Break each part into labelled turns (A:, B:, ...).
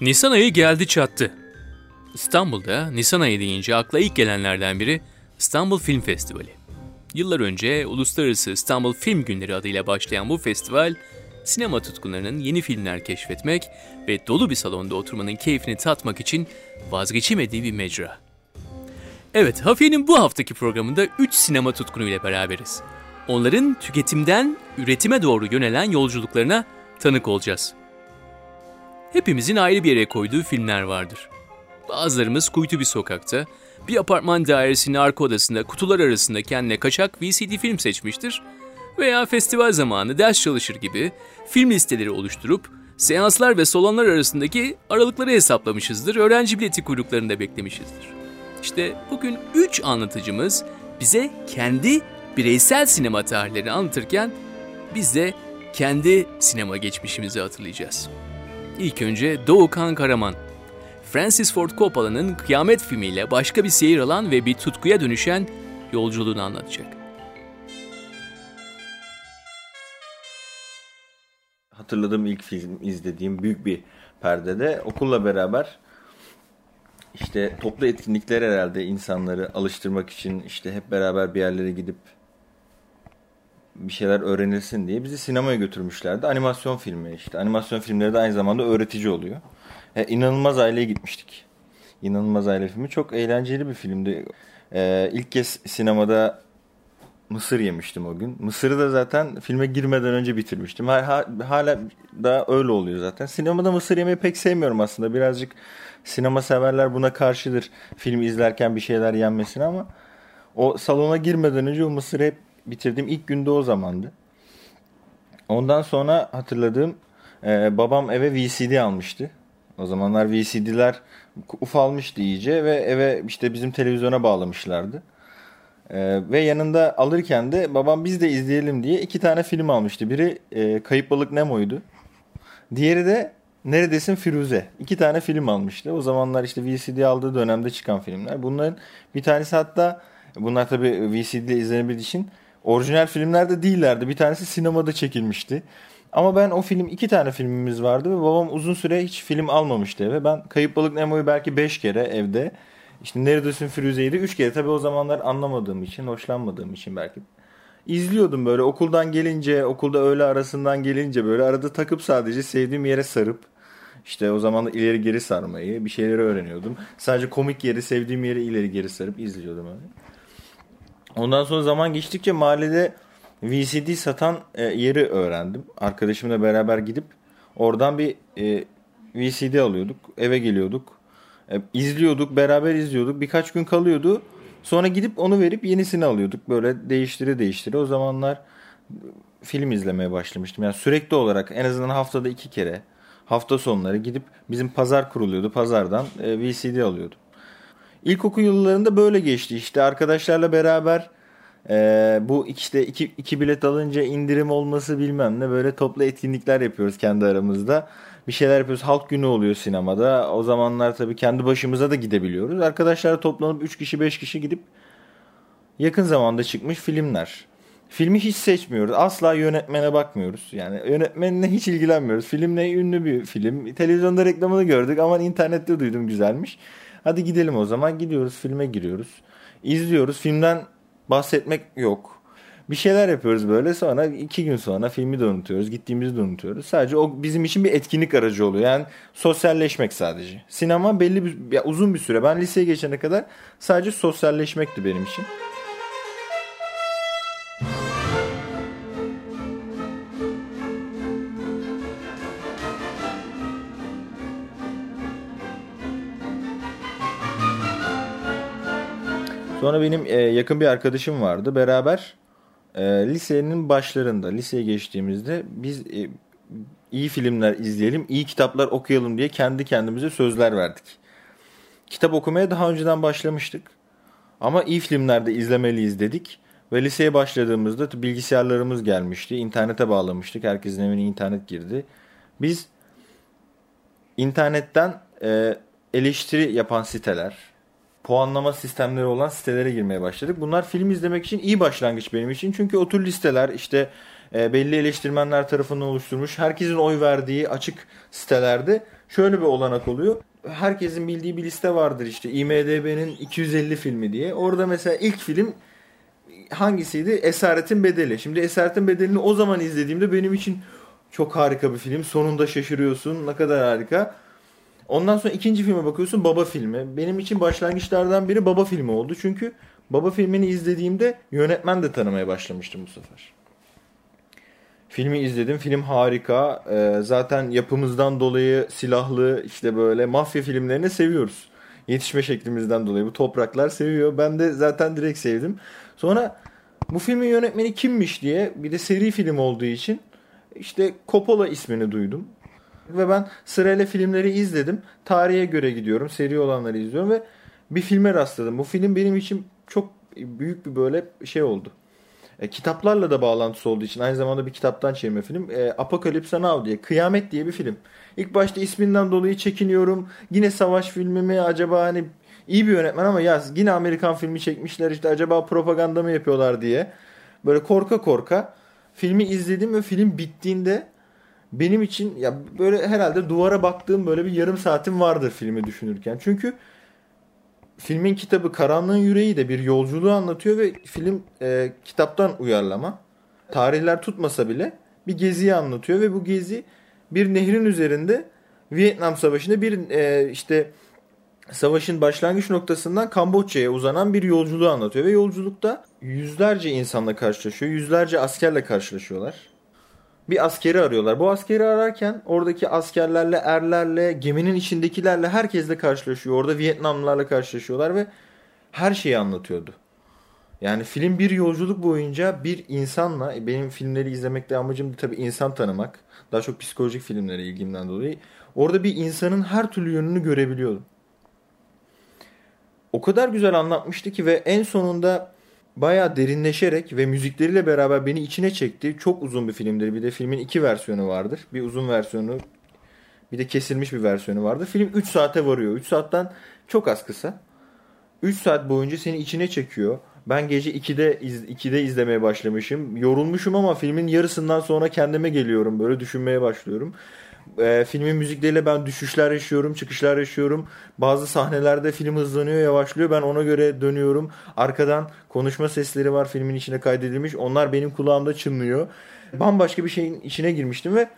A: Nisan ayı geldi çattı. İstanbul'da Nisan ayı deyince akla ilk gelenlerden biri İstanbul Film Festivali. Yıllar önce Uluslararası İstanbul Film Günleri adıyla başlayan bu festival, sinema tutkunlarının yeni filmler keşfetmek ve dolu bir salonda oturmanın keyfini tatmak için vazgeçemediği bir mecra. Evet, Hafiye'nin bu haftaki programında 3 sinema tutkunuyla beraberiz. Onların tüketimden üretime doğru yönelen yolculuklarına tanık olacağız. Hepimizin ayrı bir yere koyduğu filmler vardır. Bazılarımız kuytu bir sokakta, bir apartman dairesinin arka odasında kutular arasında kendine kaçak VCD film seçmiştir veya festival zamanı ders çalışır gibi film listeleri oluşturup seanslar ve salonlar arasındaki aralıkları hesaplamışızdır, öğrenci bileti kuyruklarında beklemişizdir. İşte bugün 3 anlatıcımız bize kendi bireysel sinema tarihlerini anlatırken biz de kendi sinema geçmişimizi hatırlayacağız. İlk önce Doğukan Karaman. Francis Ford Coppola'nın Kıyamet filmiyle başka bir seyir alan ve bir tutkuya dönüşen yolculuğunu anlatacak.
B: Hatırladığım ilk film izlediğim büyük bir perdede okulla beraber işte toplu etkinlikler herhalde insanları alıştırmak için işte hep beraber bir yerlere gidip bir şeyler öğrenilsin diye bizi sinemaya götürmüşlerdi. Animasyon filmi işte. Animasyon filmleri de aynı zamanda öğretici oluyor. E, İnanılmaz Aile'ye gitmiştik. İnanılmaz Aile filmi çok eğlenceli bir filmdi. E, ilk kez sinemada mısır yemiştim o gün. Mısırı da zaten filme girmeden önce bitirmiştim. Hala da öyle oluyor zaten. Sinemada mısır yemeyi pek sevmiyorum aslında. Birazcık sinema severler buna karşıdır. Film izlerken bir şeyler yenmesine ama o salona girmeden önce o mısırı hep bitirdiğim ilk günde o zamandı. Ondan sonra hatırladığım e, babam eve VCD almıştı. O zamanlar VCD'ler ufalmıştı iyice ve eve işte bizim televizyona bağlamışlardı. Ee, ve yanında alırken de babam biz de izleyelim diye iki tane film almıştı. Biri e, Kayıp Balık Nemo'ydu. Diğeri de Neredesin Firuze. İki tane film almıştı. O zamanlar işte VCD aldığı dönemde çıkan filmler. Bunların bir tanesi hatta bunlar tabii VCD izlenebildiği için orijinal filmlerde değillerdi. Bir tanesi sinemada çekilmişti. Ama ben o film iki tane filmimiz vardı ve babam uzun süre hiç film almamıştı eve. Ben Kayıp Balık Nemo'yu belki beş kere evde işte Neredesin Firuze'yi de üç kere. Tabii o zamanlar anlamadığım için, hoşlanmadığım için belki. İzliyordum böyle okuldan gelince, okulda öğle arasından gelince böyle arada takıp sadece sevdiğim yere sarıp işte o zaman da ileri geri sarmayı, bir şeyleri öğreniyordum. Sadece komik yeri, sevdiğim yeri ileri geri sarıp izliyordum öyle. Ondan sonra zaman geçtikçe mahallede VCD satan e, yeri öğrendim. Arkadaşımla beraber gidip oradan bir e, VCD alıyorduk. Eve geliyorduk. E, izliyorduk, beraber izliyorduk. Birkaç gün kalıyordu. Sonra gidip onu verip yenisini alıyorduk. Böyle değiştire değiştire. O zamanlar film izlemeye başlamıştım. Yani sürekli olarak en azından haftada iki kere hafta sonları gidip bizim pazar kuruluyordu. Pazardan VCD alıyordum. İlkokul yıllarında böyle geçti. İşte arkadaşlarla beraber e, bu işte iki, iki bilet alınca indirim olması bilmem ne böyle toplu etkinlikler yapıyoruz kendi aramızda. Bir şeyler yapıyoruz. Halk günü oluyor sinemada. O zamanlar tabii kendi başımıza da gidebiliyoruz. Arkadaşlar toplanıp 3 kişi 5 kişi gidip yakın zamanda çıkmış filmler. Filmi hiç seçmiyoruz. Asla yönetmene bakmıyoruz. Yani yönetmenine hiç ilgilenmiyoruz. Film ne ünlü bir film. Televizyonda reklamını gördük ama internette duydum güzelmiş. Hadi gidelim o zaman. Gidiyoruz filme giriyoruz. İzliyoruz. Filmden bahsetmek yok. Bir şeyler yapıyoruz böyle sonra iki gün sonra filmi de unutuyoruz. Gittiğimizi de unutuyoruz. Sadece o bizim için bir etkinlik aracı oluyor. Yani sosyalleşmek sadece. Sinema belli bir ya uzun bir süre. Ben liseye geçene kadar sadece sosyalleşmekti benim için. Sonra benim e, yakın bir arkadaşım vardı. Beraber e, lisenin başlarında, liseye geçtiğimizde biz e, iyi filmler izleyelim, iyi kitaplar okuyalım diye kendi kendimize sözler verdik. Kitap okumaya daha önceden başlamıştık. Ama iyi filmler de izlemeliyiz dedik. Ve liseye başladığımızda bilgisayarlarımız gelmişti. İnternete bağlamıştık. Herkesin evine internet girdi. Biz internetten e, eleştiri yapan siteler, puanlama sistemleri olan sitelere girmeye başladık. Bunlar film izlemek için iyi başlangıç benim için. Çünkü o tür listeler işte e, belli eleştirmenler tarafından oluşturmuş. Herkesin oy verdiği açık sitelerde şöyle bir olanak oluyor. Herkesin bildiği bir liste vardır işte IMDB'nin 250 filmi diye. Orada mesela ilk film hangisiydi? Esaretin Bedeli. Şimdi Esaretin Bedeli'ni o zaman izlediğimde benim için çok harika bir film. Sonunda şaşırıyorsun. Ne kadar harika. Ondan sonra ikinci filme bakıyorsun Baba filmi. Benim için başlangıçlardan biri Baba filmi oldu. Çünkü Baba filmini izlediğimde yönetmen de tanımaya başlamıştım bu sefer. Filmi izledim. Film harika. Ee, zaten yapımızdan dolayı silahlı işte böyle mafya filmlerini seviyoruz. Yetişme şeklimizden dolayı bu topraklar seviyor. Ben de zaten direkt sevdim. Sonra bu filmin yönetmeni kimmiş diye bir de seri film olduğu için işte Coppola ismini duydum. Ve ben sırayla filmleri izledim. Tarihe göre gidiyorum. Seri olanları izliyorum ve bir filme rastladım. Bu film benim için çok büyük bir böyle şey oldu. E, kitaplarla da bağlantısı olduğu için aynı zamanda bir kitaptan çevirme film. E, Apocalypse Now diye. Kıyamet diye bir film. İlk başta isminden dolayı çekiniyorum. Yine savaş filmi mi acaba hani iyi bir yönetmen ama ya yine Amerikan filmi çekmişler işte acaba propaganda mı yapıyorlar diye. Böyle korka korka filmi izledim ve film bittiğinde benim için ya böyle herhalde duvara baktığım böyle bir yarım saatim vardır filmi düşünürken. Çünkü filmin kitabı Karanlığın Yüreği de bir yolculuğu anlatıyor ve film e, kitaptan uyarlama. Tarihler tutmasa bile bir geziyi anlatıyor ve bu gezi bir nehrin üzerinde Vietnam Savaşı'nda bir e, işte savaşın başlangıç noktasından Kamboçya'ya uzanan bir yolculuğu anlatıyor ve yolculukta yüzlerce insanla karşılaşıyor, yüzlerce askerle karşılaşıyorlar bir askeri arıyorlar. Bu askeri ararken oradaki askerlerle, erlerle, geminin içindekilerle herkesle karşılaşıyor. Orada Vietnamlılarla karşılaşıyorlar ve her şeyi anlatıyordu. Yani film bir yolculuk boyunca bir insanla, e, benim filmleri izlemekte amacım tabii insan tanımak. Daha çok psikolojik filmlere ilgimden dolayı. Orada bir insanın her türlü yönünü görebiliyordum. O kadar güzel anlatmıştı ki ve en sonunda bayağı derinleşerek ve müzikleriyle beraber beni içine çekti. Çok uzun bir filmdir. Bir de filmin iki versiyonu vardır. Bir uzun versiyonu bir de kesilmiş bir versiyonu vardır. Film 3 saate varıyor. 3 saatten çok az kısa. 3 saat boyunca seni içine çekiyor. Ben gece 2'de iz, 2'de izlemeye başlamışım. Yorulmuşum ama filmin yarısından sonra kendime geliyorum. Böyle düşünmeye başlıyorum e, filmin müzikleriyle ben düşüşler yaşıyorum, çıkışlar yaşıyorum. Bazı sahnelerde film hızlanıyor, yavaşlıyor. Ben ona göre dönüyorum. Arkadan konuşma sesleri var filmin içine kaydedilmiş. Onlar benim kulağımda çınlıyor. Bambaşka bir şeyin içine girmiştim ve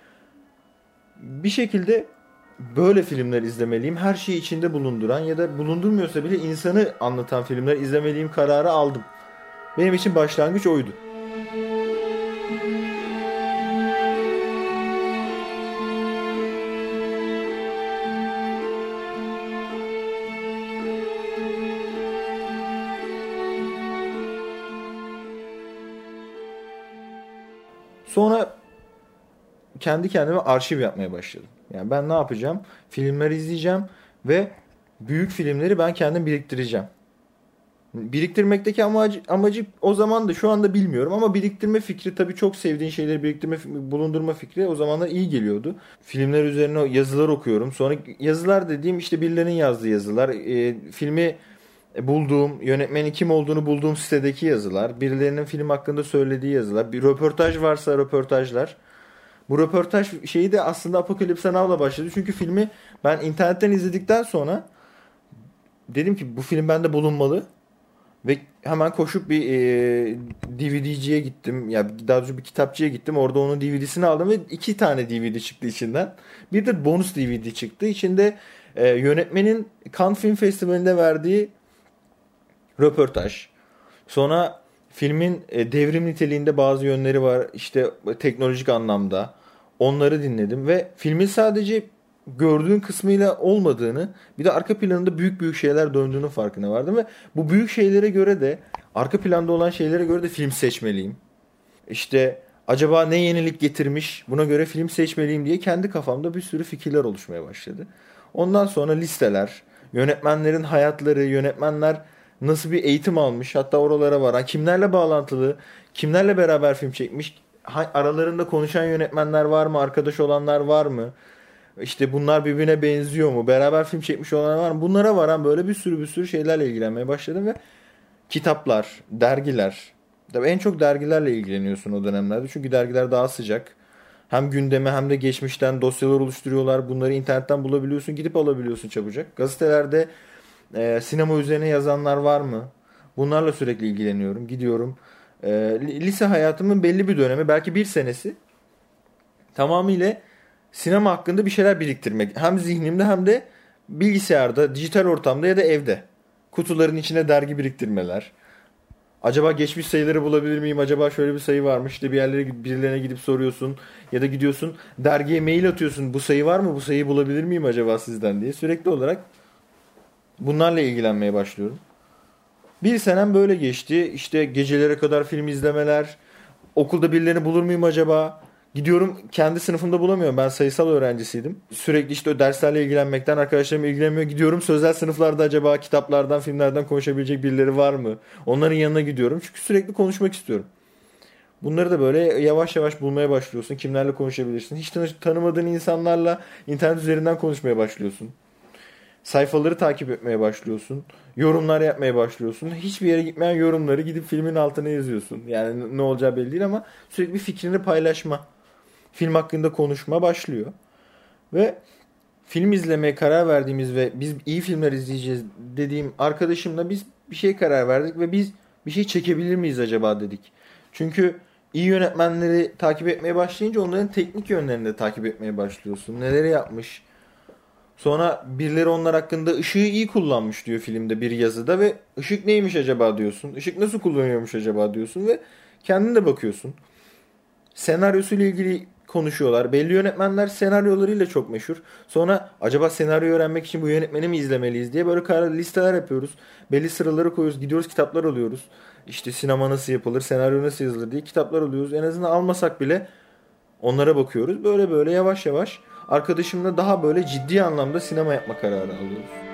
B: bir şekilde böyle filmler izlemeliyim. Her şeyi içinde bulunduran ya da bulundurmuyorsa bile insanı anlatan filmler izlemeliyim kararı aldım. Benim için başlangıç oydu. Sonra kendi kendime arşiv yapmaya başladım. Yani ben ne yapacağım? Filmleri izleyeceğim ve büyük filmleri ben kendim biriktireceğim. Biriktirmekteki amacı, amacı o zaman da şu anda bilmiyorum ama biriktirme fikri tabii çok sevdiğin şeyleri biriktirme, bulundurma fikri o zamanlar iyi geliyordu. Filmler üzerine yazılar okuyorum. Sonra yazılar dediğim işte birilerinin yazdığı yazılar. E, filmi bulduğum, yönetmenin kim olduğunu bulduğum sitedeki yazılar, birilerinin film hakkında söylediği yazılar, bir röportaj varsa röportajlar. Bu röportaj şeyi de aslında Apocalypse Now'la başladı. Çünkü filmi ben internetten izledikten sonra dedim ki bu film bende bulunmalı. Ve hemen koşup bir e, DVD'ciye gittim. Ya daha doğrusu bir kitapçıya gittim. Orada onun DVD'sini aldım ve iki tane DVD çıktı içinden. Bir de bonus DVD çıktı. İçinde e, yönetmenin Cannes Film Festivali'nde verdiği röportaj. Sonra filmin e, devrim niteliğinde bazı yönleri var. İşte teknolojik anlamda. Onları dinledim ve filmin sadece gördüğün kısmıyla olmadığını bir de arka planında büyük büyük şeyler döndüğünün farkına vardım ve bu büyük şeylere göre de arka planda olan şeylere göre de film seçmeliyim. İşte acaba ne yenilik getirmiş buna göre film seçmeliyim diye kendi kafamda bir sürü fikirler oluşmaya başladı. Ondan sonra listeler, yönetmenlerin hayatları, yönetmenler nasıl bir eğitim almış hatta oralara varan kimlerle bağlantılı kimlerle beraber film çekmiş aralarında konuşan yönetmenler var mı arkadaş olanlar var mı İşte bunlar birbirine benziyor mu? Beraber film çekmiş olanlar var mı? Bunlara varan böyle bir sürü bir sürü şeylerle ilgilenmeye başladım ve kitaplar, dergiler. Tabii en çok dergilerle ilgileniyorsun o dönemlerde. Çünkü dergiler daha sıcak. Hem gündeme hem de geçmişten dosyalar oluşturuyorlar. Bunları internetten bulabiliyorsun. Gidip alabiliyorsun çabucak. Gazetelerde e, sinema üzerine yazanlar var mı? Bunlarla sürekli ilgileniyorum. Gidiyorum. E, lise hayatımın belli bir dönemi belki bir senesi tamamıyla sinema hakkında bir şeyler biriktirmek. Hem zihnimde hem de bilgisayarda, dijital ortamda ya da evde. Kutuların içine dergi biriktirmeler. Acaba geçmiş sayıları bulabilir miyim? Acaba şöyle bir sayı varmış. İşte bir yerlere birilerine gidip soruyorsun. Ya da gidiyorsun dergiye mail atıyorsun. Bu sayı var mı? Bu sayıyı bulabilir miyim acaba sizden diye. Sürekli olarak bunlarla ilgilenmeye başlıyorum. Bir senem böyle geçti. İşte gecelere kadar film izlemeler. Okulda birilerini bulur muyum acaba? Gidiyorum kendi sınıfımda bulamıyorum. Ben sayısal öğrencisiydim. Sürekli işte derslerle ilgilenmekten arkadaşlarım ilgilenmiyor. Gidiyorum sözel sınıflarda acaba kitaplardan, filmlerden konuşabilecek birileri var mı? Onların yanına gidiyorum. Çünkü sürekli konuşmak istiyorum. Bunları da böyle yavaş yavaş bulmaya başlıyorsun. Kimlerle konuşabilirsin? Hiç tanımadığın insanlarla internet üzerinden konuşmaya başlıyorsun. Sayfaları takip etmeye başlıyorsun. Yorumlar yapmaya başlıyorsun. Hiçbir yere gitmeyen yorumları gidip filmin altına yazıyorsun. Yani ne olacağı belli değil ama sürekli bir fikrini paylaşma film hakkında konuşma başlıyor. Ve film izlemeye karar verdiğimiz ve biz iyi filmler izleyeceğiz dediğim arkadaşımla biz bir şey karar verdik ve biz bir şey çekebilir miyiz acaba dedik. Çünkü iyi yönetmenleri takip etmeye başlayınca onların teknik yönlerini de takip etmeye başlıyorsun. Neleri yapmış. Sonra birileri onlar hakkında ışığı iyi kullanmış diyor filmde bir yazıda ve ışık neymiş acaba diyorsun. Işık nasıl kullanıyormuş acaba diyorsun ve kendin de bakıyorsun. Senaryosuyla ilgili konuşuyorlar. Belli yönetmenler senaryolarıyla çok meşhur. Sonra acaba senaryo öğrenmek için bu yönetmeni mi izlemeliyiz diye böyle karar listeler yapıyoruz. Belli sıraları koyuyoruz. Gidiyoruz kitaplar alıyoruz. İşte sinema nasıl yapılır, senaryo nasıl yazılır diye kitaplar alıyoruz. En azından almasak bile onlara bakıyoruz. Böyle böyle yavaş yavaş arkadaşımla daha böyle ciddi anlamda sinema yapma kararı alıyoruz.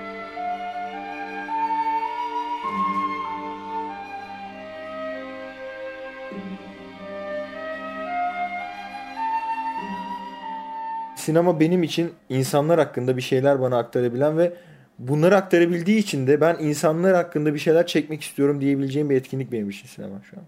B: sinema benim için insanlar hakkında bir şeyler bana aktarabilen ve bunları aktarabildiği için de ben insanlar hakkında bir şeyler çekmek istiyorum diyebileceğim bir etkinlik benim için sinema şu an.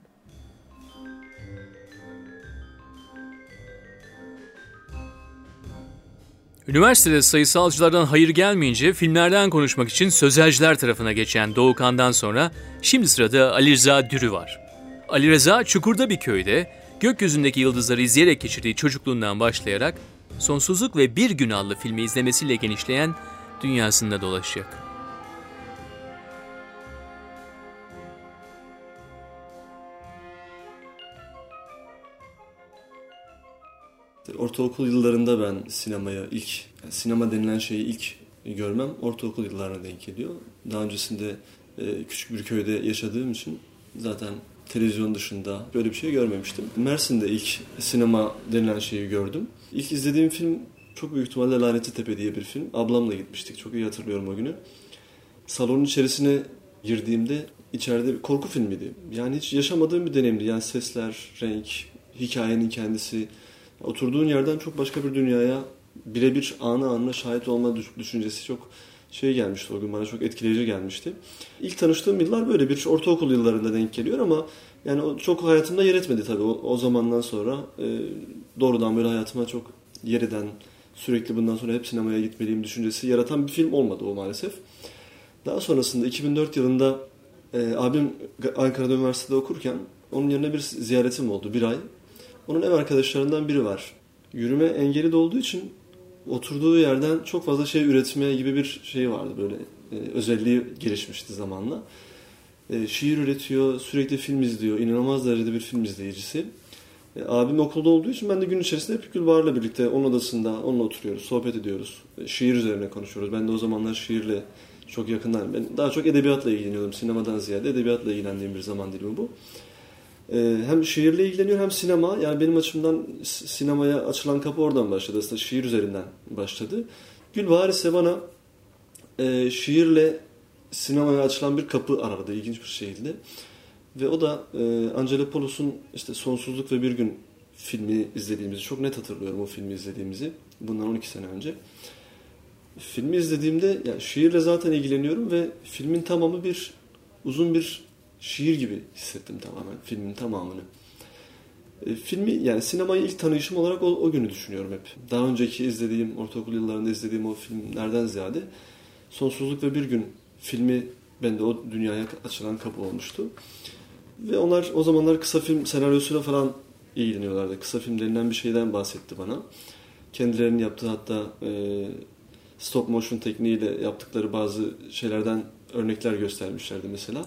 A: Üniversitede sayısalcılardan hayır gelmeyince filmlerden konuşmak için sözelciler tarafına geçen Doğukan'dan sonra şimdi sırada Ali Rıza Dürü var. Ali Rıza Çukur'da bir köyde gökyüzündeki yıldızları izleyerek geçirdiği çocukluğundan başlayarak Sonsuzluk ve Bir Gün adlı filmi izlemesiyle genişleyen dünyasında dolaşacak.
C: Ortaokul yıllarında ben sinemaya ilk, yani sinema denilen şeyi ilk görmem ortaokul yıllarına denk geliyor. Daha öncesinde e, küçük bir köyde yaşadığım için zaten televizyon dışında böyle bir şey görmemiştim. Mersin'de ilk sinema denilen şeyi gördüm. İlk izlediğim film çok büyük ihtimalle Lanetli Tepe diye bir film. Ablamla gitmiştik. Çok iyi hatırlıyorum o günü. Salonun içerisine girdiğimde içeride bir korku filmiydi. Yani hiç yaşamadığım bir deneyimdi. Yani sesler, renk, hikayenin kendisi. Oturduğun yerden çok başka bir dünyaya birebir anı anına şahit olma düşüncesi çok şey gelmişti o gün bana çok etkileyici gelmişti. İlk tanıştığım yıllar böyle bir ortaokul yıllarında denk geliyor ama yani o çok hayatımda yer etmedi tabii. O, o zamandan sonra e, doğrudan böyle hayatıma çok yer eden, sürekli bundan sonra hep sinemaya gitmeliyim düşüncesi yaratan bir film olmadı o maalesef. Daha sonrasında 2004 yılında e, abim Ankara'da üniversitede okurken onun yerine bir ziyaretim oldu bir ay. Onun ev arkadaşlarından biri var. Yürüme engeli de olduğu için oturduğu yerden çok fazla şey üretmeye gibi bir şey vardı böyle e, özelliği gelişmişti zamanla. E, şiir üretiyor, sürekli film izliyor, inanılmaz derecede bir film izleyicisi. E, abim okulda olduğu için ben de gün içerisinde hep Gülbahar'la birlikte onun odasında onunla oturuyoruz, sohbet ediyoruz. E, şiir üzerine konuşuyoruz. Ben de o zamanlar şiirle çok yakından, ben daha çok edebiyatla ilgileniyordum. Sinemadan ziyade edebiyatla ilgilendiğim bir zaman dilimi bu. E, hem şiirle ilgileniyor hem sinema. Yani benim açımdan sinemaya açılan kapı oradan başladı. Aslında şiir üzerinden başladı. Gülbahar ise bana e, şiirle sinemaya açılan bir kapı aradı ilginç bir şekilde. Ve o da e, Angelo Polus'un işte Sonsuzluk ve Bir Gün filmi izlediğimizi çok net hatırlıyorum o filmi izlediğimizi. Bundan 12 sene önce. Filmi izlediğimde yani şiirle zaten ilgileniyorum ve filmin tamamı bir uzun bir şiir gibi hissettim tamamen filmin tamamını. E, filmi yani sinemayı ilk tanışım olarak o, o günü düşünüyorum hep. Daha önceki izlediğim, ortaokul yıllarında izlediğim o filmlerden ziyade Sonsuzluk ve Bir Gün filmi bende o dünyaya açılan kapı olmuştu. Ve onlar o zamanlar kısa film senaryosuyla falan ilgileniyorlardı. Kısa film denilen bir şeyden bahsetti bana. Kendilerinin yaptığı hatta e, stop motion tekniğiyle yaptıkları bazı şeylerden örnekler göstermişlerdi mesela.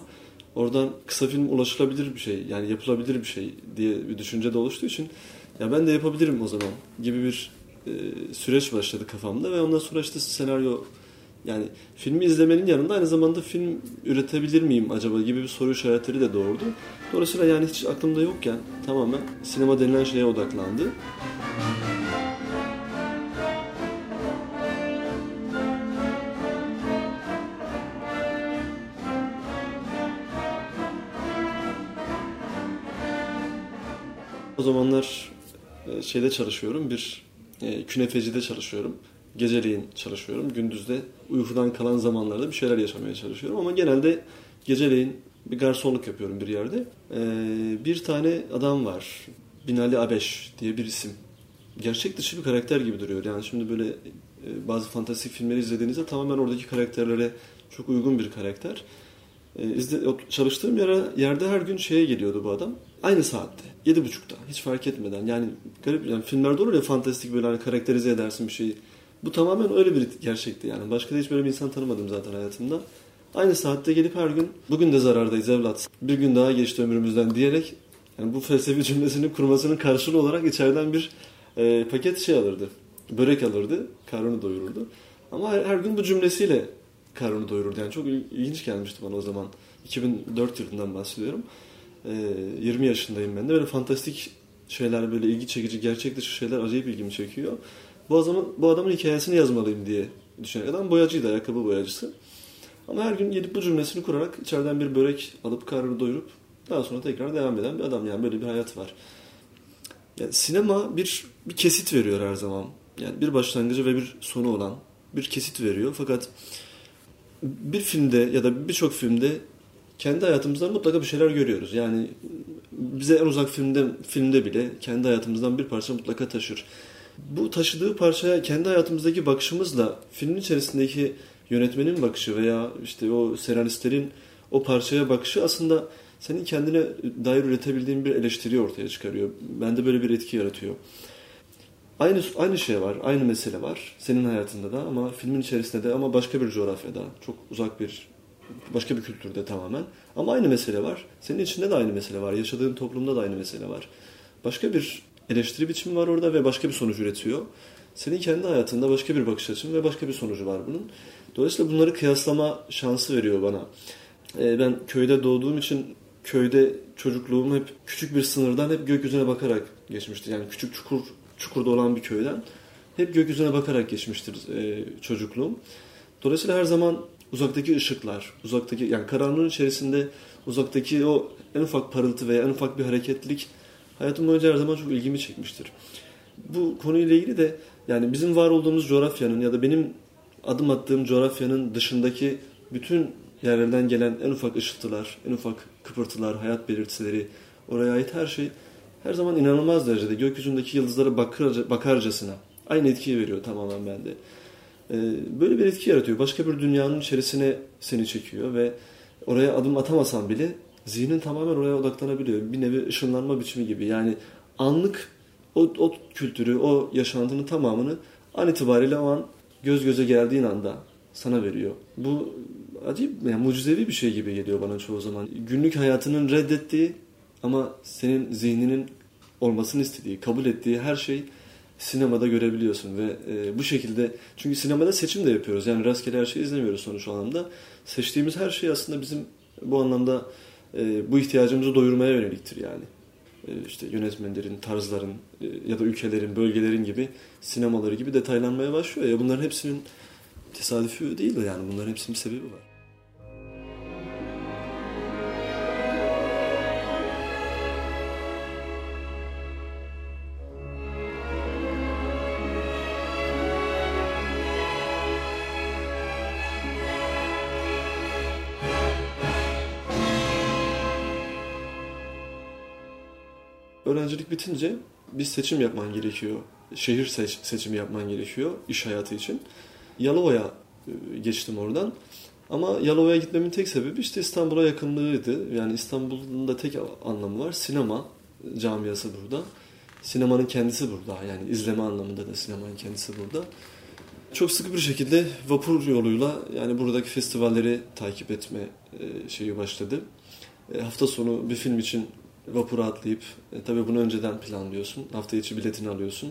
C: Oradan kısa film ulaşılabilir bir şey, yani yapılabilir bir şey diye bir düşünce de oluştuğu için ya ben de yapabilirim o zaman gibi bir e, süreç başladı kafamda ve ondan sonra işte senaryo yani filmi izlemenin yanında aynı zamanda film üretebilir miyim acaba gibi bir soru işaretleri de doğurdu. Dolayısıyla yani hiç aklımda yokken tamamen sinema denilen şeye odaklandı. O zamanlar e, şeyde çalışıyorum, bir e, künefecide çalışıyorum. Geceleyin çalışıyorum. Gündüzde uykudan kalan zamanlarda bir şeyler yaşamaya çalışıyorum. Ama genelde geceleyin bir garsonluk yapıyorum bir yerde. Ee, bir tane adam var. Binali Abeş diye bir isim. Gerçek dışı bir karakter gibi duruyor. Yani şimdi böyle e, bazı fantastik filmleri izlediğinizde tamamen oradaki karakterlere çok uygun bir karakter. İzle, çalıştığım yere, yerde her gün şeye geliyordu bu adam. Aynı saatte. Yedi buçukta. Hiç fark etmeden. Yani garip yani filmlerde olur ya fantastik böyle hani karakterize edersin bir şeyi. Bu tamamen öyle bir gerçekti yani. Başka da hiç böyle bir insan tanımadım zaten hayatımda. Aynı saatte gelip her gün bugün de zarardayız evlat. Bir gün daha geçti ömrümüzden diyerek yani bu felsefi cümlesini kurmasının karşılığı olarak içeriden bir e, paket şey alırdı. Börek alırdı. Karnını doyururdu. Ama her, her gün bu cümlesiyle karnını doyururdu. Yani çok ilginç gelmişti bana o zaman. 2004 yılından bahsediyorum. E, 20 yaşındayım ben de. Böyle fantastik şeyler böyle ilgi çekici, gerçek dışı şeyler acayip ilgimi çekiyor. Bu adamın, bu adamın hikayesini yazmalıyım diye düşünen adam boyacıydı, ayakkabı boyacısı. Ama her gün gelip bu cümlesini kurarak içeriden bir börek alıp karnını doyurup daha sonra tekrar devam eden bir adam. Yani böyle bir hayat var. Yani sinema bir, bir kesit veriyor her zaman. Yani bir başlangıcı ve bir sonu olan bir kesit veriyor. Fakat bir filmde ya da birçok filmde kendi hayatımızdan mutlaka bir şeyler görüyoruz. Yani bize en uzak filmde filmde bile kendi hayatımızdan bir parça mutlaka taşır. Bu taşıdığı parçaya kendi hayatımızdaki bakışımızla filmin içerisindeki yönetmenin bakışı veya işte o senaristlerin o parçaya bakışı aslında senin kendine dair üretebildiğin bir eleştiri ortaya çıkarıyor. Bende böyle bir etki yaratıyor. Aynı aynı şey var, aynı mesele var senin hayatında da ama filmin içerisinde de ama başka bir coğrafyada, çok uzak bir başka bir kültürde tamamen. Ama aynı mesele var. Senin içinde de aynı mesele var. Yaşadığın toplumda da aynı mesele var. Başka bir eleştiri biçimi var orada ve başka bir sonuç üretiyor. Senin kendi hayatında başka bir bakış açın ve başka bir sonucu var bunun. Dolayısıyla bunları kıyaslama şansı veriyor bana. Ee, ben köyde doğduğum için köyde çocukluğum hep küçük bir sınırdan hep gökyüzüne bakarak geçmişti. Yani küçük çukur çukurda olan bir köyden hep gökyüzüne bakarak geçmiştir e, çocukluğum. Dolayısıyla her zaman uzaktaki ışıklar, uzaktaki yani karanlığın içerisinde uzaktaki o en ufak parıltı veya en ufak bir hareketlik hayatım boyunca her zaman çok ilgimi çekmiştir. Bu konuyla ilgili de yani bizim var olduğumuz coğrafyanın ya da benim adım attığım coğrafyanın dışındaki bütün yerlerden gelen en ufak ışıltılar, en ufak kıpırtılar, hayat belirtileri, oraya ait her şey her zaman inanılmaz derecede gökyüzündeki yıldızlara bakar, bakarcasına aynı etkiyi veriyor tamamen bende. Ee, böyle bir etki yaratıyor. Başka bir dünyanın içerisine seni çekiyor ve oraya adım atamasan bile zihnin tamamen oraya odaklanabiliyor. Bir nevi ışınlanma biçimi gibi. Yani anlık o, o kültürü, o yaşantının tamamını an itibariyle o an göz göze geldiğin anda sana veriyor. Bu acayip yani mucizevi bir şey gibi geliyor bana çoğu zaman. Günlük hayatının reddettiği ama senin zihninin olmasını istediği, kabul ettiği her şey sinemada görebiliyorsun ve e, bu şekilde çünkü sinemada seçim de yapıyoruz. Yani rastgele her şeyi izlemiyoruz sonuç anlamda. Seçtiğimiz her şey aslında bizim bu anlamda e, bu ihtiyacımızı doyurmaya yöneliktir yani. E, işte yönetmenlerin, tarzların e, ya da ülkelerin, bölgelerin gibi sinemaları gibi detaylanmaya başlıyor. Ya bunların hepsinin tesadüfü değil de yani bunların hepsinin sebebi var. Öğrencilik bitince bir seçim yapman gerekiyor. Şehir seç, seçimi yapman gerekiyor iş hayatı için. Yalova'ya e, geçtim oradan. Ama Yalova'ya gitmemin tek sebebi işte İstanbul'a yakınlığıydı. Yani İstanbul'un da tek anlamı var. Sinema camiası burada. Sinemanın kendisi burada. Yani izleme anlamında da sinemanın kendisi burada. Çok sıkı bir şekilde vapur yoluyla yani buradaki festivalleri takip etme e, şeyi başladı. E, hafta sonu bir film için vapura atlayıp e, tabii bunu önceden planlıyorsun. Hafta içi biletini alıyorsun.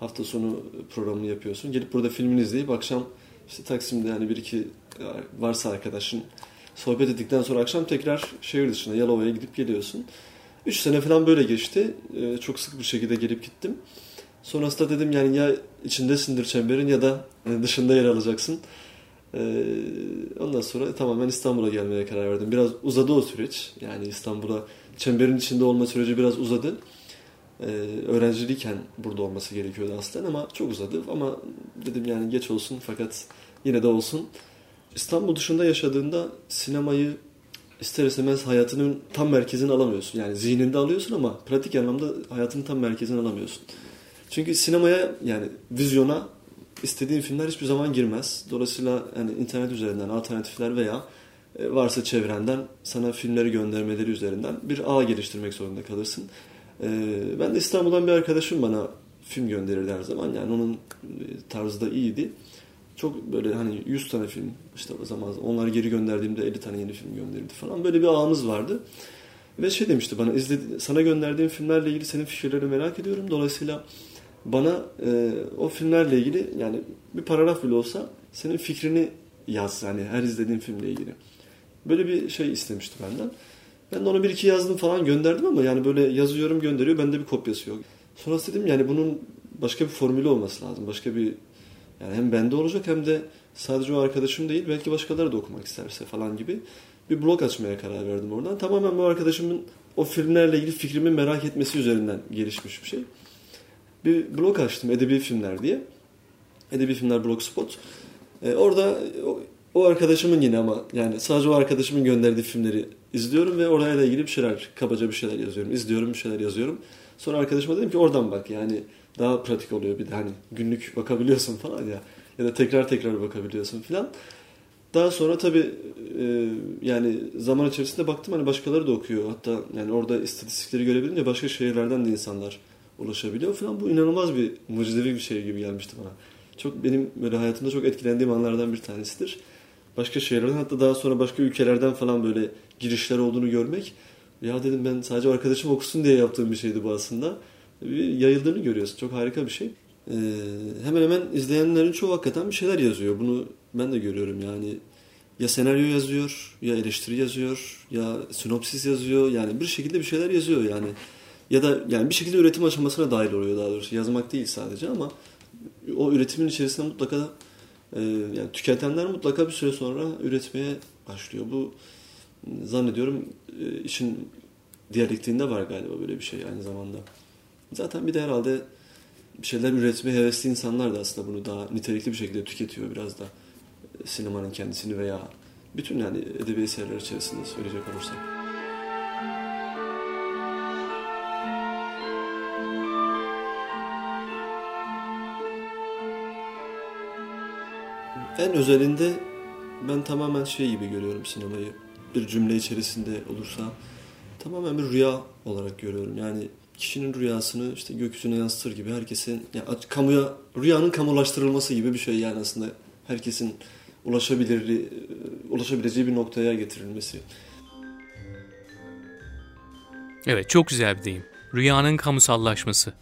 C: Hafta sonu programını yapıyorsun. Gelip burada filmini izleyip akşam işte Taksim'de yani bir iki varsa arkadaşın sohbet ettikten sonra akşam tekrar şehir dışına Yalova'ya gidip geliyorsun. Üç sene falan böyle geçti. Ee, çok sık bir şekilde gelip gittim. Sonrasında dedim yani ya içindesindir çemberin ya da e, dışında yer alacaksın. Ee, ondan sonra tamamen İstanbul'a gelmeye karar verdim. Biraz uzadı o süreç. Yani İstanbul'a çemberin içinde olma süreci biraz uzadı. Ee, öğrenciliyken burada olması gerekiyordu aslında ama çok uzadı. Ama dedim yani geç olsun fakat yine de olsun. İstanbul dışında yaşadığında sinemayı ister istemez hayatının tam merkezini alamıyorsun. Yani zihninde alıyorsun ama pratik anlamda hayatının tam merkezini alamıyorsun. Çünkü sinemaya yani vizyona istediğin filmler hiçbir zaman girmez. Dolayısıyla yani internet üzerinden alternatifler veya e, varsa çevrenden sana filmleri göndermeleri üzerinden bir ağ geliştirmek zorunda kalırsın. E, ben de İstanbul'dan bir arkadaşım bana film gönderirdi her zaman. Yani onun e, tarzı da iyiydi. Çok böyle hani 100 tane film işte o zaman onları geri gönderdiğimde 50 tane yeni film gönderirdi falan. Böyle bir ağımız vardı. Ve şey demişti bana izledi, sana gönderdiğim filmlerle ilgili senin fikirlerini merak ediyorum. Dolayısıyla bana e, o filmlerle ilgili yani bir paragraf bile olsa senin fikrini yaz yani her izlediğin filmle ilgili. Böyle bir şey istemişti benden. Ben de ona bir iki yazdım falan gönderdim ama yani böyle yazıyorum gönderiyor bende bir kopyası yok. Sonra dedim yani bunun başka bir formülü olması lazım. Başka bir yani hem bende olacak hem de sadece o arkadaşım değil belki başkaları da okumak isterse falan gibi bir blog açmaya karar verdim oradan. Tamamen bu arkadaşımın o filmlerle ilgili fikrimi merak etmesi üzerinden gelişmiş bir şey. Bir blog açtım Edebi Filmler diye. Edebi Filmler Blogspot. Ee, orada o, o arkadaşımın yine ama yani sadece o arkadaşımın gönderdiği filmleri izliyorum ve orayla ilgili bir şeyler, kabaca bir şeyler yazıyorum. İzliyorum, bir şeyler yazıyorum. Sonra arkadaşıma dedim ki oradan bak yani daha pratik oluyor bir de hani günlük bakabiliyorsun falan ya ya da tekrar tekrar bakabiliyorsun falan. Daha sonra tabii e, yani zaman içerisinde baktım hani başkaları da okuyor. Hatta yani orada istatistikleri görebilince başka şehirlerden de insanlar ulaşabiliyor falan. Bu inanılmaz bir mucizevi bir şey gibi gelmişti bana. Çok benim böyle hayatımda çok etkilendiğim anlardan bir tanesidir. Başka şehirlerden hatta daha sonra başka ülkelerden falan böyle girişler olduğunu görmek. Ya dedim ben sadece arkadaşım okusun diye yaptığım bir şeydi bu aslında yayıldığını görüyorsun. Çok harika bir şey. Ee, hemen hemen izleyenlerin çoğu hakikaten bir şeyler yazıyor. Bunu ben de görüyorum yani. Ya senaryo yazıyor, ya eleştiri yazıyor, ya sinopsis yazıyor. Yani bir şekilde bir şeyler yazıyor yani. Ya da yani bir şekilde üretim aşamasına dahil oluyor daha doğrusu. Yazmak değil sadece ama o üretimin içerisinde mutlaka e, yani tüketenler mutlaka bir süre sonra üretmeye başlıyor. Bu zannediyorum e, işin diyalektiğinde var galiba böyle bir şey aynı zamanda. Zaten bir de herhalde bir şeyler üretmeye hevesli insanlar da aslında bunu daha nitelikli bir şekilde tüketiyor biraz da sinemanın kendisini veya bütün yani edebi eserler içerisinde söyleyecek olursak. En özelinde ben tamamen şey gibi görüyorum sinemayı. Bir cümle içerisinde olursa tamamen bir rüya olarak görüyorum. Yani kişinin rüyasını işte gökyüzüne yansıtır gibi herkesin yani kamuya rüyanın kamulaştırılması gibi bir şey yani aslında herkesin ulaşabilir ulaşabileceği bir noktaya getirilmesi.
A: Evet çok güzel bir deyim. Rüyanın kamusallaşması.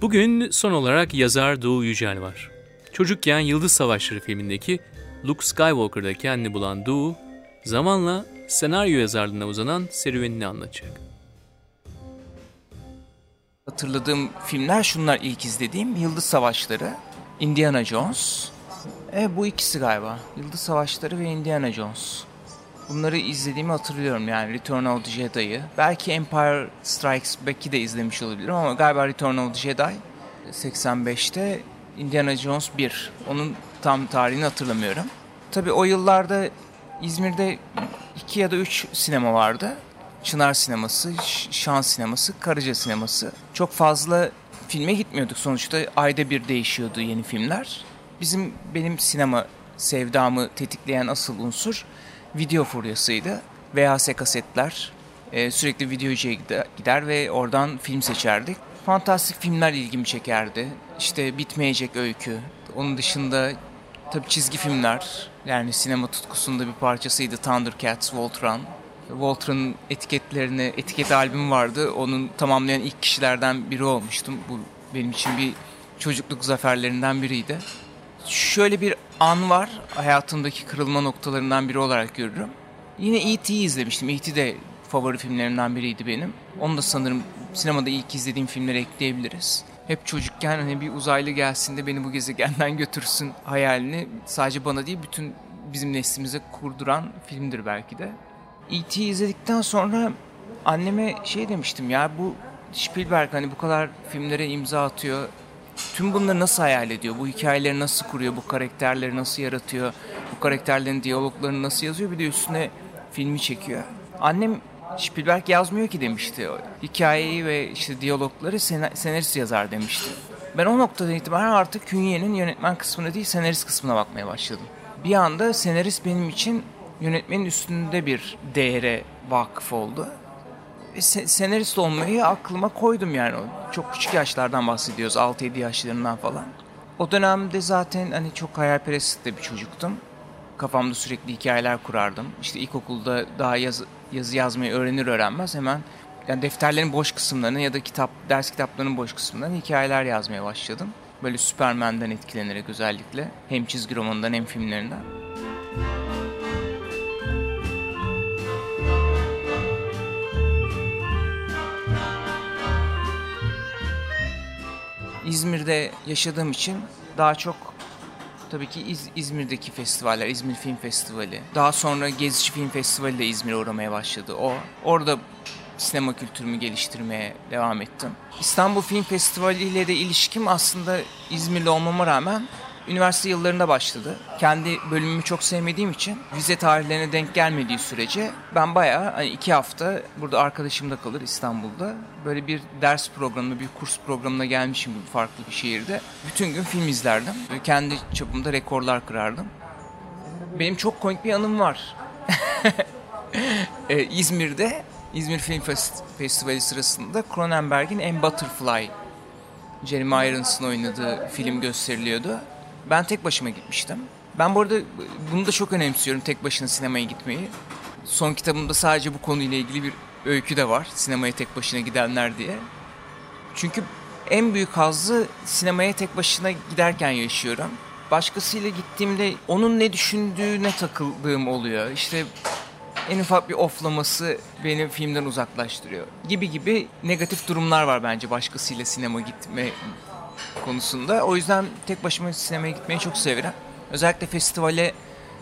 A: Bugün son olarak yazar Doğu Yücel var. Çocukken Yıldız Savaşları filmindeki Luke Skywalker'da kendini bulan Doğu, zamanla senaryo yazarlığına uzanan serüvenini anlatacak.
D: Hatırladığım filmler şunlar ilk izlediğim. Yıldız Savaşları, Indiana Jones. E bu ikisi galiba. Yıldız Savaşları ve Indiana Jones. Bunları izlediğimi hatırlıyorum yani Return of the Jedi'yi. Belki Empire Strikes Back'i de izlemiş olabilirim ama galiba Return of the Jedi 85'te Indiana Jones 1. Onun tam tarihini hatırlamıyorum. Tabi o yıllarda İzmir'de iki ya da üç sinema vardı. Çınar Sineması, Şan Sineması, Karaca Sineması. Çok fazla filme gitmiyorduk sonuçta. Ayda bir değişiyordu yeni filmler. Bizim benim sinema sevdamı tetikleyen asıl unsur video furyasıydı. VHS kasetler, e, sürekli videocuya gider ve oradan film seçerdik. Fantastik filmler ilgimi çekerdi. İşte Bitmeyecek Öykü. Onun dışında tabii çizgi filmler. Yani sinema tutkusunda bir parçasıydı Thundercats, Voltron. Voltron'un etiketlerini, etiket albümü vardı. Onun tamamlayan ilk kişilerden biri olmuştum. Bu benim için bir çocukluk zaferlerinden biriydi. Şöyle bir an var hayatımdaki kırılma noktalarından biri olarak görürüm. Yine E.T.'yi izlemiştim. E.T. de favori filmlerimden biriydi benim. Onu da sanırım sinemada ilk izlediğim filmlere ekleyebiliriz. Hep çocukken hani bir uzaylı gelsin de beni bu gezegenden götürsün hayalini sadece bana değil bütün bizim neslimize kurduran filmdir belki de. E.T. izledikten sonra anneme şey demiştim ya bu Spielberg hani bu kadar filmlere imza atıyor. Tüm bunları nasıl hayal ediyor? Bu hikayeleri nasıl kuruyor? Bu karakterleri nasıl yaratıyor? Bu karakterlerin diyaloglarını nasıl yazıyor? Bir de üstüne filmi çekiyor. Annem Spielberg yazmıyor ki demişti. Hikayeyi ve işte diyalogları senarist yazar demişti. Ben o noktadan itibaren artık Künye'nin yönetmen kısmına değil senarist kısmına bakmaya başladım. Bir anda senarist benim için yönetmenin üstünde bir değere vakıf oldu. E, senarist olmayı aklıma koydum yani. Çok küçük yaşlardan bahsediyoruz. 6-7 yaşlarından falan. O dönemde zaten hani çok hayalperest de bir çocuktum. Kafamda sürekli hikayeler kurardım. İşte ilkokulda daha yaz, yazı yazmayı öğrenir öğrenmez hemen yani defterlerin boş kısımlarını ya da kitap ders kitaplarının boş kısımlarını hikayeler yazmaya başladım. Böyle Superman'den etkilenerek özellikle hem çizgi romanından hem filmlerinden. İzmir'de yaşadığım için daha çok tabii ki İz, İzmir'deki festivaller, İzmir Film Festivali. Daha sonra Gezici Film Festivali de İzmir'e uğramaya başladı. O orada sinema kültürümü geliştirmeye devam ettim. İstanbul Film Festivali ile de ilişkim aslında İzmirli olmama rağmen üniversite yıllarında başladı. Kendi bölümümü çok sevmediğim için vize tarihlerine denk gelmediği sürece ben bayağı hani iki hafta burada arkadaşımda kalır İstanbul'da. Böyle bir ders programına, bir kurs programına gelmişim gibi farklı bir şehirde. Bütün gün film izlerdim. Ve kendi çapımda rekorlar kırardım. Benim çok komik bir anım var. ee, İzmir'de İzmir Film Fest Festivali sırasında Cronenberg'in En Butterfly Jeremy Irons'ın oynadığı film gösteriliyordu. Ben tek başıma gitmiştim. Ben bu arada bunu da çok önemsiyorum tek başına sinemaya gitmeyi. Son kitabımda sadece bu konuyla ilgili bir öykü de var. Sinemaya tek başına gidenler diye. Çünkü en büyük hazzı sinemaya tek başına giderken yaşıyorum. Başkasıyla gittiğimde onun ne düşündüğüne takıldığım oluyor. İşte en ufak bir oflaması beni filmden uzaklaştırıyor. Gibi gibi negatif durumlar var bence başkasıyla sinema gitme konusunda. O yüzden tek başıma sinemaya gitmeyi çok severim. Özellikle festivale,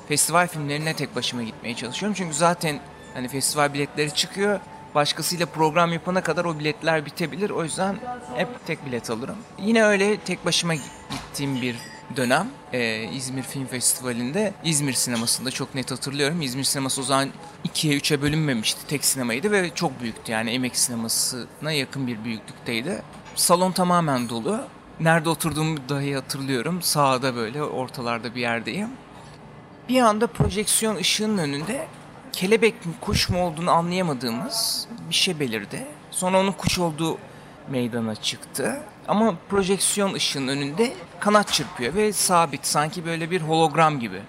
D: festival filmlerine tek başıma gitmeye çalışıyorum. Çünkü zaten hani festival biletleri çıkıyor. Başkasıyla program yapana kadar o biletler bitebilir. O yüzden hep tek bilet alırım. Yine öyle tek başıma gittiğim bir dönem e, İzmir Film Festivali'nde İzmir sinemasında çok net hatırlıyorum. İzmir sineması o zaman 2'ye 3'e bölünmemişti. Tek sinemaydı ve çok büyüktü. Yani emek sinemasına yakın bir büyüklükteydi. Salon tamamen dolu. Nerede oturduğumu dahi hatırlıyorum. Sağda böyle ortalarda bir yerdeyim. Bir anda projeksiyon ışığının önünde kelebek mi kuş mu olduğunu anlayamadığımız bir şey belirdi. Sonra onun kuş olduğu meydana çıktı. Ama projeksiyon ışığının önünde kanat çırpıyor ve sabit sanki böyle bir hologram gibi.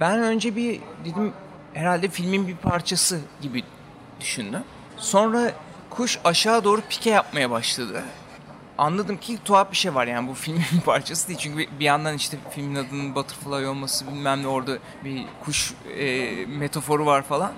D: Ben önce bir dedim herhalde filmin bir parçası gibi düşündüm. Sonra kuş aşağı doğru pike yapmaya başladı anladım ki tuhaf bir şey var yani bu filmin parçası değil. Çünkü bir yandan işte filmin adının Butterfly olması bilmem ne orada bir kuş e, metaforu var falan.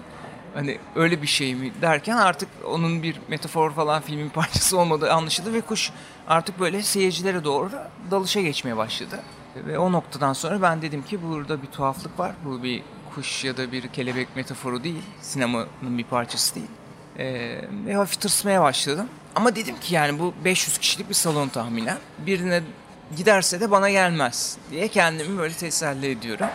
D: Hani öyle bir şey mi derken artık onun bir metafor falan filmin parçası olmadığı anlaşıldı ve kuş artık böyle seyircilere doğru dalışa geçmeye başladı. Ve o noktadan sonra ben dedim ki burada bir tuhaflık var. Bu bir kuş ya da bir kelebek metaforu değil. Sinemanın bir parçası değil. Ee, ve hafif tırsmaya başladım. Ama dedim ki yani bu 500 kişilik bir salon tahminen. Birine giderse de bana gelmez diye kendimi böyle teselli ediyorum.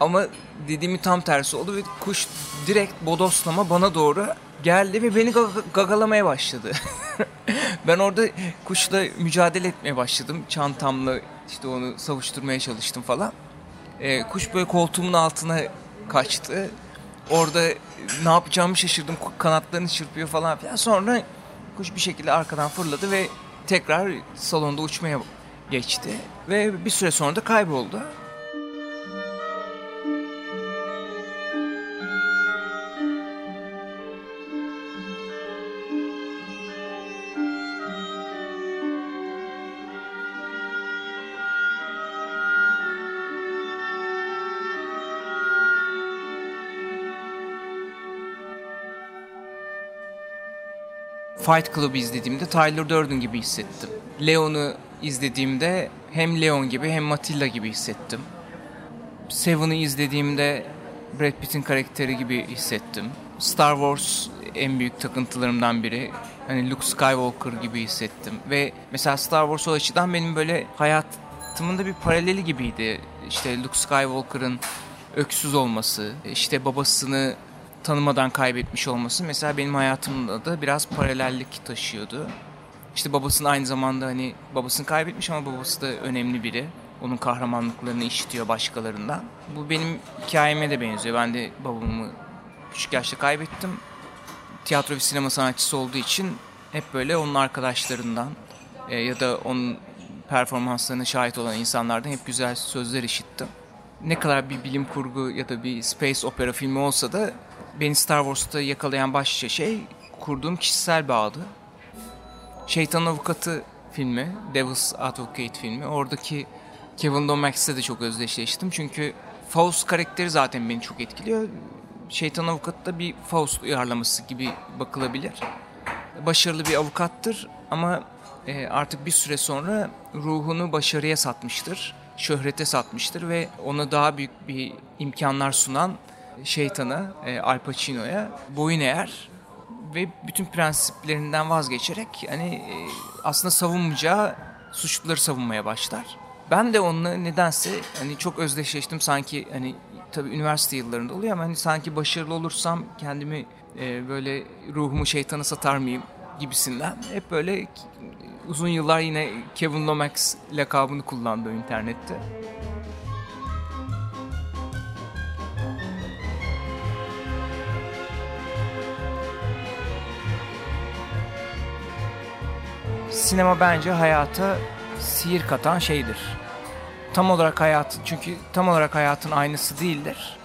D: Ama dediğimi tam tersi oldu ve kuş direkt bodoslama bana doğru geldi ve beni gagalamaya başladı. ben orada kuşla mücadele etmeye başladım. Çantamla işte onu savuşturmaya çalıştım falan. E, kuş böyle koltuğumun altına kaçtı. Orada ne yapacağımı şaşırdım. Kanatlarını çırpıyor falan filan. Sonra kuş bir şekilde arkadan fırladı ve tekrar salonda uçmaya geçti. Ve bir süre sonra da kayboldu. Fight Club izlediğimde Tyler Durden gibi hissettim. Leon'u izlediğimde hem Leon gibi hem Matilda gibi hissettim. Seven'ı izlediğimde Brad Pitt'in karakteri gibi hissettim. Star Wars en büyük takıntılarımdan biri. Hani Luke Skywalker gibi hissettim. Ve mesela Star Wars o açıdan benim böyle hayatımın da bir paraleli gibiydi. İşte Luke Skywalker'ın öksüz olması, işte babasını tanımadan kaybetmiş olması mesela benim hayatımda da biraz paralellik taşıyordu. İşte babasının aynı zamanda hani babasını kaybetmiş ama babası da önemli biri. Onun kahramanlıklarını işitiyor başkalarından. Bu benim hikayeme de benziyor. Ben de babamı küçük yaşta kaybettim. Tiyatro ve sinema sanatçısı olduğu için hep böyle onun arkadaşlarından e, ya da onun performanslarına şahit olan insanlardan hep güzel sözler işittim. Ne kadar bir bilim kurgu ya da bir space opera filmi olsa da beni Star Wars'ta yakalayan başlıca şey kurduğum kişisel bağdı. Şeytan Avukatı filmi, Devil's Advocate filmi. Oradaki Kevin Lomax'le de çok özdeşleştim. Çünkü Faust karakteri zaten beni çok etkiliyor. Şeytan Avukatı da bir Faust uyarlaması gibi bakılabilir. Başarılı bir avukattır ama e, artık bir süre sonra ruhunu başarıya satmıştır. Şöhrete satmıştır ve ona daha büyük bir imkanlar sunan şeytana, e, Al Pacino'ya boyun eğer ve bütün prensiplerinden vazgeçerek hani e, aslında savunmayacağı suçluları savunmaya başlar. Ben de onunla nedense hani çok özdeşleştim sanki hani tabii üniversite yıllarında oluyor ama hani sanki başarılı olursam kendimi e, böyle ruhumu şeytana satar mıyım gibisinden. Hep böyle uzun yıllar yine Kevin Lomax lakabını kullandı internette. Sinema bence hayata sihir katan şeydir. Tam olarak hayatın çünkü tam olarak hayatın aynısı değildir.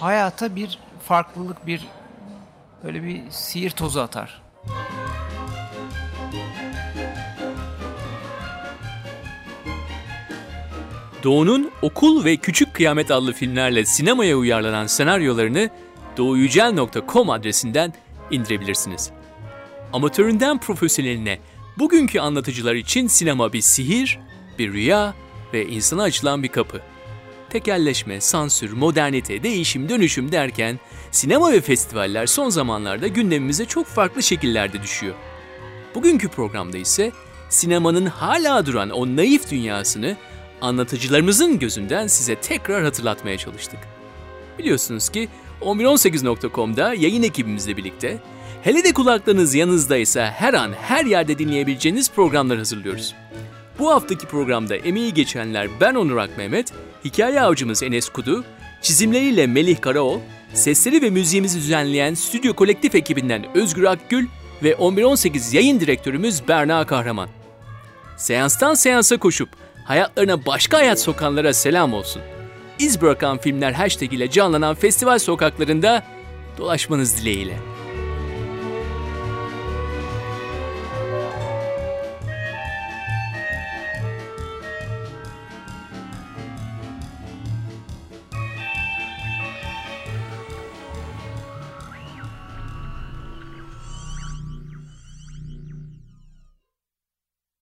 D: Hayata bir farklılık, bir böyle bir sihir tozu atar.
A: Doğu'nun Okul ve Küçük Kıyamet adlı filmlerle sinemaya uyarlanan senaryolarını doğuyucel.com adresinden indirebilirsiniz. Amatöründen profesyoneline Bugünkü anlatıcılar için sinema bir sihir, bir rüya ve insana açılan bir kapı. Tekelleşme, sansür, modernite, değişim, dönüşüm derken sinema ve festivaller son zamanlarda gündemimize çok farklı şekillerde düşüyor. Bugünkü programda ise sinemanın hala duran o naif dünyasını anlatıcılarımızın gözünden size tekrar hatırlatmaya çalıştık. Biliyorsunuz ki 1118.com'da yayın ekibimizle birlikte Hele de kulaklarınız yanınızdaysa her an her yerde dinleyebileceğiniz programlar hazırlıyoruz. Bu haftaki programda emeği geçenler ben Onur Ak hikaye avcımız Enes Kudu, çizimleriyle Melih Karaoğlu, sesleri ve müziğimizi düzenleyen stüdyo kolektif ekibinden Özgür Akgül ve 1118 yayın direktörümüz Berna Kahraman. Seanstan seansa koşup hayatlarına başka hayat sokanlara selam olsun. İz bırakan filmler hashtag ile canlanan festival sokaklarında dolaşmanız dileğiyle.